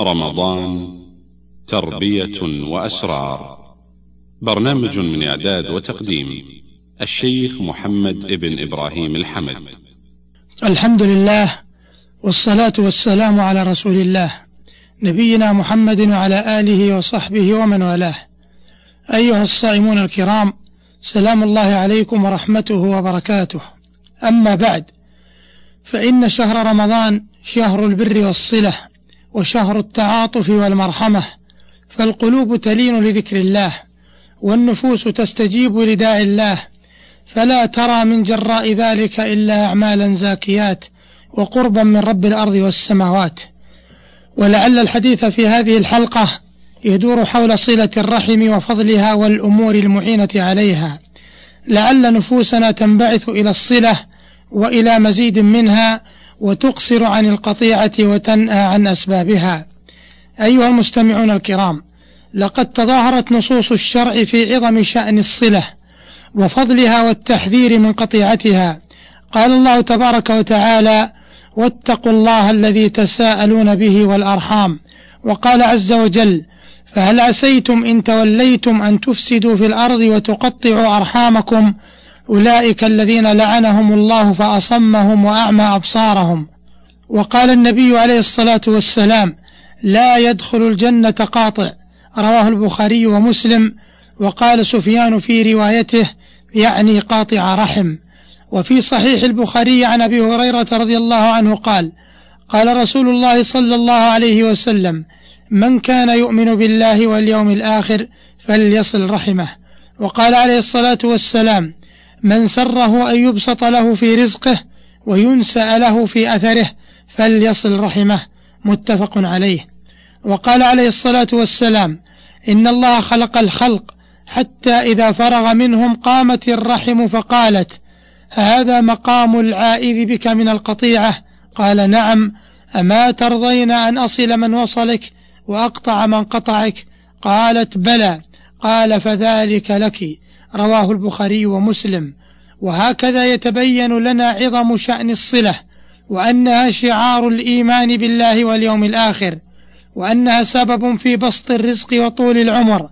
رمضان تربية وأسرار. برنامج من إعداد وتقديم الشيخ محمد ابن إبراهيم الحمد. الحمد لله والصلاة والسلام على رسول الله نبينا محمد وعلى آله وصحبه ومن والاه. أيها الصائمون الكرام سلام الله عليكم ورحمته وبركاته. أما بعد فإن شهر رمضان شهر البر والصلة وشهر التعاطف والمرحمة فالقلوب تلين لذكر الله والنفوس تستجيب لداعي الله فلا ترى من جراء ذلك إلا أعمالا زاكيات وقربا من رب الأرض والسماوات. ولعل الحديث في هذه الحلقة يدور حول صلة الرحم وفضلها والأمور المعينة عليها. لعل نفوسنا تنبعث إلى الصلة وإلى مزيد منها وتقصر عن القطيعة وتنأى عن أسبابها. أيها المستمعون الكرام لقد تظاهرت نصوص الشرع في عظم شأن الصلة وفضلها والتحذير من قطيعتها. قال الله تبارك وتعالى واتقوا الله الذي تساءلون به والأرحام وقال عز وجل فهل عسيتم إن توليتم أن تفسدوا في الأرض وتقطعوا أرحامكم أولئك الذين لعنهم الله فأصمهم وأعمى أبصارهم. وقال النبي عليه الصلاة والسلام لا يدخل الجنة قاطع. رواه البخاري ومسلم. وقال سفيان في روايته يعني قاطع رحم. وفي صحيح البخاري عن أبي هريرة رضي الله عنه قال قال رسول الله صلى الله عليه وسلم من كان يؤمن بالله واليوم الآخر فليصل رحمه. وقال عليه الصلاة والسلام من سره أن يبسط له في رزقه وينسأ له في أثره فليصل رحمه متفق عليه. وقال عليه الصلاة والسلام إن الله خلق الخلق حتى إذا فرغ منهم قامت الرحم فقالت هذا مقام العائذ بك من القطيعة؟ قال نعم. أما ترضين أن أصل من وصلك وأقطع من قطعك؟ قالت بلى. قال فذلك لك. رواه البخاري ومسلم. وهكذا يتبين لنا عظم شأن الصلة وأنها شعار الإيمان بالله واليوم الآخر وأنها سبب في بسط الرزق وطول العمر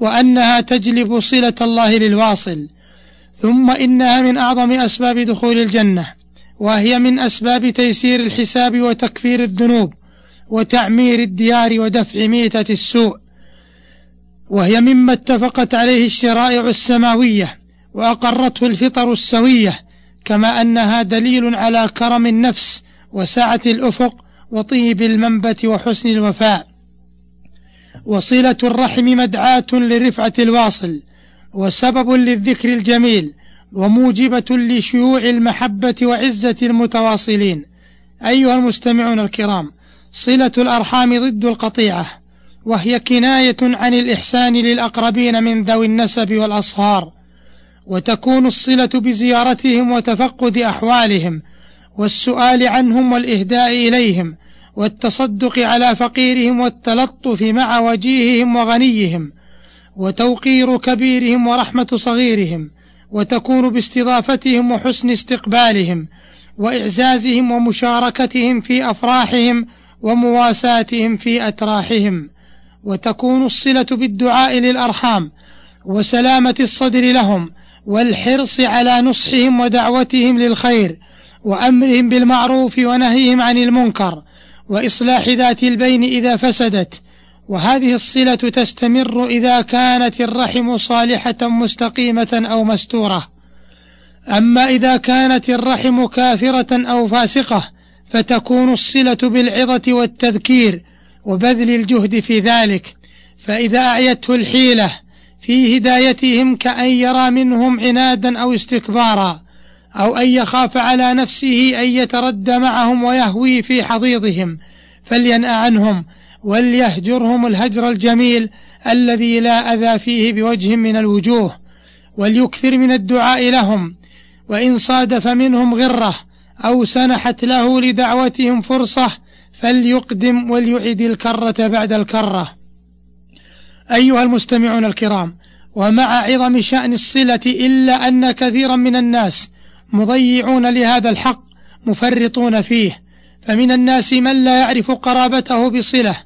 وأنها تجلب صلة الله للواصل. ثم إنها من أعظم أسباب دخول الجنة وهي من أسباب تيسير الحساب وتكفير الذنوب وتعمير الديار ودفع ميتة السوء. وهي مما اتفقت عليه الشرائع السماوية وأقرته الفطر السوية كما أنها دليل على كرم النفس وسعة الأفق وطيب المنبت وحسن الوفاء. وصلة الرحم مدعاة لرفعة الواصل وسبب للذكر الجميل وموجبة لشيوع المحبة وعزة المتواصلين. أيها المستمعون الكرام صلة الأرحام ضد القطيعة. وهي كناية عن الإحسان للأقربين من ذوي النسب والأصهار وتكون الصلة بزيارتهم وتفقد أحوالهم والسؤال عنهم والإهداء إليهم والتصدق على فقيرهم والتلطف مع وجيههم وغنيهم وتوقير كبيرهم ورحمة صغيرهم وتكون باستضافتهم وحسن استقبالهم وإعزازهم ومشاركتهم في أفراحهم ومواساتهم في أتراحهم. وتكون الصلة بالدعاء للأرحام وسلامة الصدر لهم والحرص على نصحهم ودعوتهم للخير وأمرهم بالمعروف ونهيهم عن المنكر وإصلاح ذات البين إذا فسدت وهذه الصلة تستمر إذا كانت الرحم صالحة مستقيمة أو مستورة. أما إذا كانت الرحم كافرة أو فاسقة فتكون الصلة بالعظة والتذكير وبذل الجهد في ذلك. فإذا أعيته الحيلة في هدايتهم كأن يرى منهم عنادا أو استكبارا أو أن يخاف على نفسه أن يتردى معهم ويهوي في حضيضهم. فلينأ عنهم وليهجرهم الهجر الجميل الذي لا أذى فيه بوجه من الوجوه. وليكثر من الدعاء لهم وإن صادف منهم غرة أو سنحت له لدعوتهم فرصة فليقدم وليعد الكرة بعد الكرة. أيها المستمعون الكرام ومع عظم شأن الصلة إلا أن كثيرا من الناس مضيعون لهذا الحق مفرطون فيه. فمن الناس من لا يعرف قرابته بصلة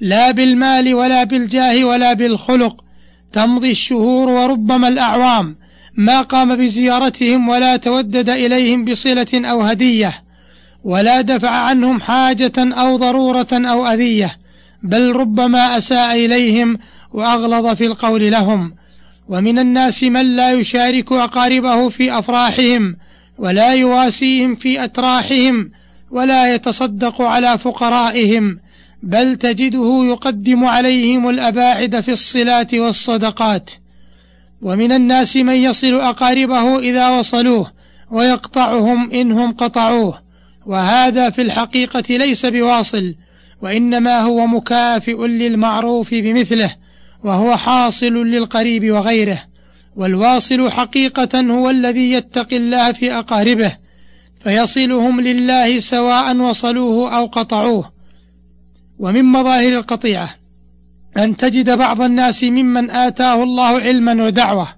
لا بالمال ولا بالجاه ولا بالخلق تمضي الشهور وربما الأعوام ما قام بزيارتهم ولا تودد إليهم بصلة أو هدية. ولا دفع عنهم حاجة أو ضرورة أو أذية بل ربما أساء إليهم وأغلظ في القول لهم. ومن الناس من لا يشارك أقاربه في أفراحهم ولا يواسيهم في أتراحهم ولا يتصدق على فقرائهم بل تجده يقدم عليهم الأباعد في الصلات والصدقات. ومن الناس من يصل أقاربه إذا وصلوه ويقطعهم إنهم قطعوه. وهذا في الحقيقة ليس بواصل وإنما هو مكافئ للمعروف بمثله وهو حاصل للقريب وغيره والواصل حقيقة هو الذي يتقي الله في أقاربه فيصلهم لله سواء وصلوه أو قطعوه. ومن مظاهر القطيعة أن تجد بعض الناس ممن آتاه الله علما ودعوة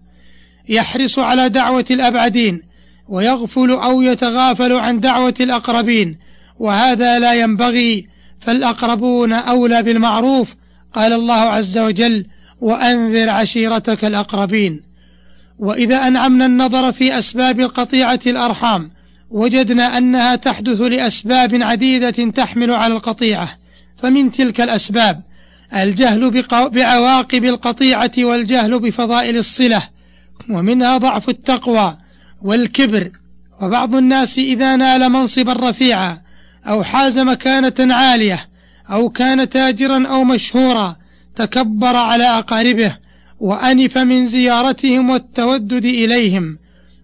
يحرص على دعوة الأبعدين ويغفل أو يتغافل عن دعوة الأقربين وهذا لا ينبغي فالأقربون أولى بالمعروف قال الله عز وجل وأنذر عشيرتك الأقربين. وإذا أنعمنا النظر في أسباب القطيعة الأرحام وجدنا أنها تحدث لأسباب عديدة تحمل على القطيعة. فمن تلك الأسباب الجهل بعواقب القطيعة والجهل بفضائل الصلة ومنها ضعف التقوى والكبر. وبعض الناس إذا نال منصبا رفيعا أو حاز مكانة عالية أو كان تاجرا أو مشهورا تكبر على أقاربه وأنف من زيارتهم والتودد إليهم.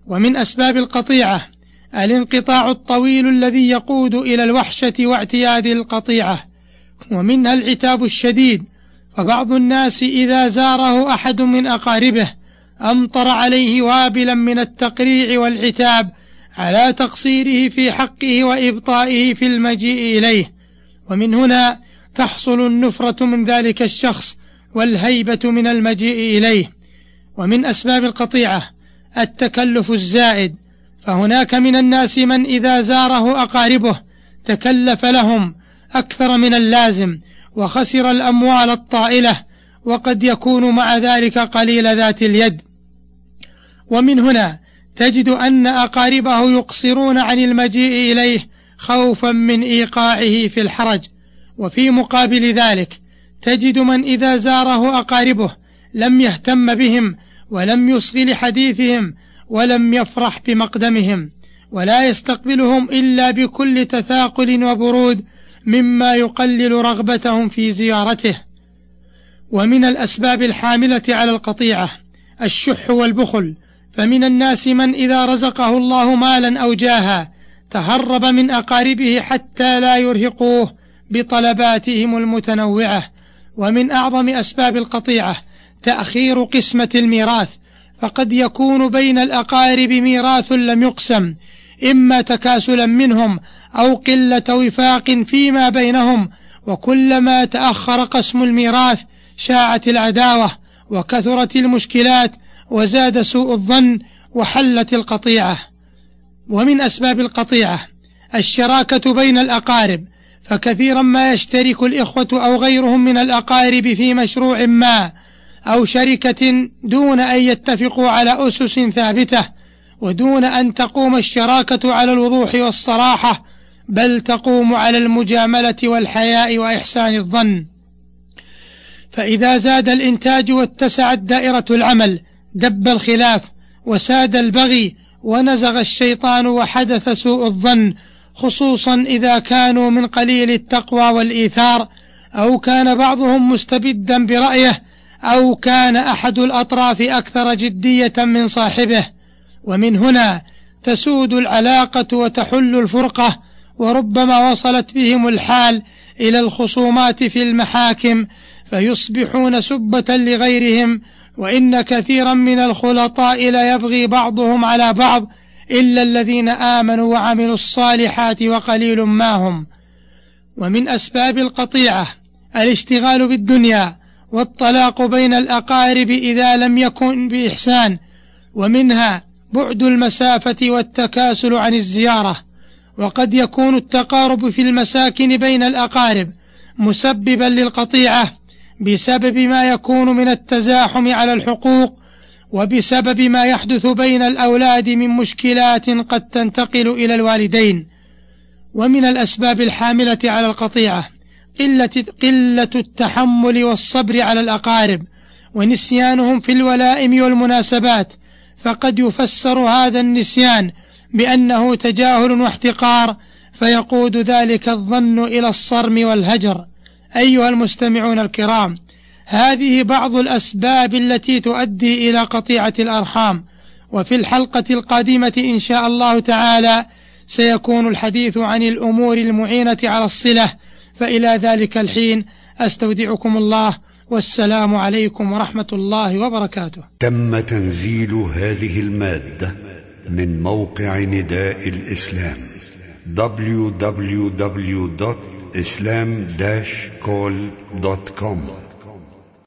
ومن أسباب القطيعة الانقطاع الطويل الذي يقود إلى الوحشة واعتياد القطيعة ومنها العتاب الشديد. فبعض الناس إذا زاره أحد من أقاربه أمطر عليه وابلا من التقريع والعتاب على تقصيره في حقه وإبطائه في المجيء إليه. ومن هنا تحصل النفرة من ذلك الشخص والهيبة من المجيء إليه. ومن أسباب القطيعة التكلف الزائد فهناك من الناس من إذا زاره أقاربه تكلف لهم أكثر من اللازم وخسر الأموال الطائلة وقد يكون مع ذلك قليل ذات اليد. ومن هنا تجد أن أقاربه يقصرون عن المجيء إليه خوفا من إيقاعه في الحرج. وفي مقابل ذلك تجد من إذا زاره أقاربه لم يهتم بهم ولم يصغ لحديثهم ولم يفرح بمقدمهم ولا يستقبلهم إلا بكل تثاقل وبرود مما يقلل رغبتهم في زيارته. ومن الأسباب الحاملة على القطيعة الشح والبخل فمن الناس من إذا رزقه الله مالا أو جاها تهرب من أقاربه حتى لا يرهقوه بطلباتهم المتنوعة ومن أعظم أسباب القطيعة تأخير قسمة الميراث فقد يكون بين الأقارب ميراث لم يقسم إما تكاسلا منهم أو قلة وفاق فيما بينهم وكلما تأخر قسم الميراث شاعت العداوة وكثرت المشكلات وزاد سوء الظن وحلت القطيعة. ومن أسباب القطيعة الشراكة بين الأقارب فكثيرا ما يشترك الإخوة أو غيرهم من الأقارب في مشروع ما أو شركة دون أن يتفقوا على أسس ثابتة ودون أن تقوم الشراكة على الوضوح والصراحة بل تقوم على المجاملة والحياء وإحسان الظن. فإذا زاد الإنتاج واتسعت دائرة العمل دب الخلاف وساد البغي ونزغ الشيطان وحدث سوء الظن خصوصا إذا كانوا من قليل التقوى والإيثار أو كان بعضهم مستبدا برأيه أو كان أحد الأطراف أكثر جدية من صاحبه. ومن هنا تسود العلاقة وتحل الفرقة وربما وصلت بهم الحال إلى الخصومات في المحاكم فيصبحون سبة لغيرهم وإن كثيرا من الخلطاء ليبغي بعضهم على بعض إلا الذين آمنوا وعملوا الصالحات وقليل ما هم. ومن أسباب القطيعة الاشتغال بالدنيا والطلاق بين الأقارب إذا لم يكن بإحسان ومنها بعد المسافة والتكاسل عن الزيارة. وقد يكون التقارب في المساكن بين الأقارب مسببا للقطيعة بسبب ما يكون من التزاحم على الحقوق وبسبب ما يحدث بين الأولاد من مشكلات قد تنتقل إلى الوالدين. ومن الأسباب الحاملة على القطيعة قلة, قلة التحمل والصبر على الأقارب ونسيانهم في الولائم والمناسبات. فقد يفسر هذا النسيان بأنه تجاهل واحتقار فيقود ذلك الظن إلى الصرم والهجر. أيها المستمعون الكرام هذه بعض الأسباب التي تؤدي إلى قطيعة الأرحام وفي الحلقة القادمة إن شاء الله تعالى سيكون الحديث عن الأمور المعينة على الصلة فإلى ذلك الحين أستودعكم الله والسلام عليكم ورحمة الله وبركاته. تم تنزيل هذه المادة من موقع نداء الإسلام www.islam-call.com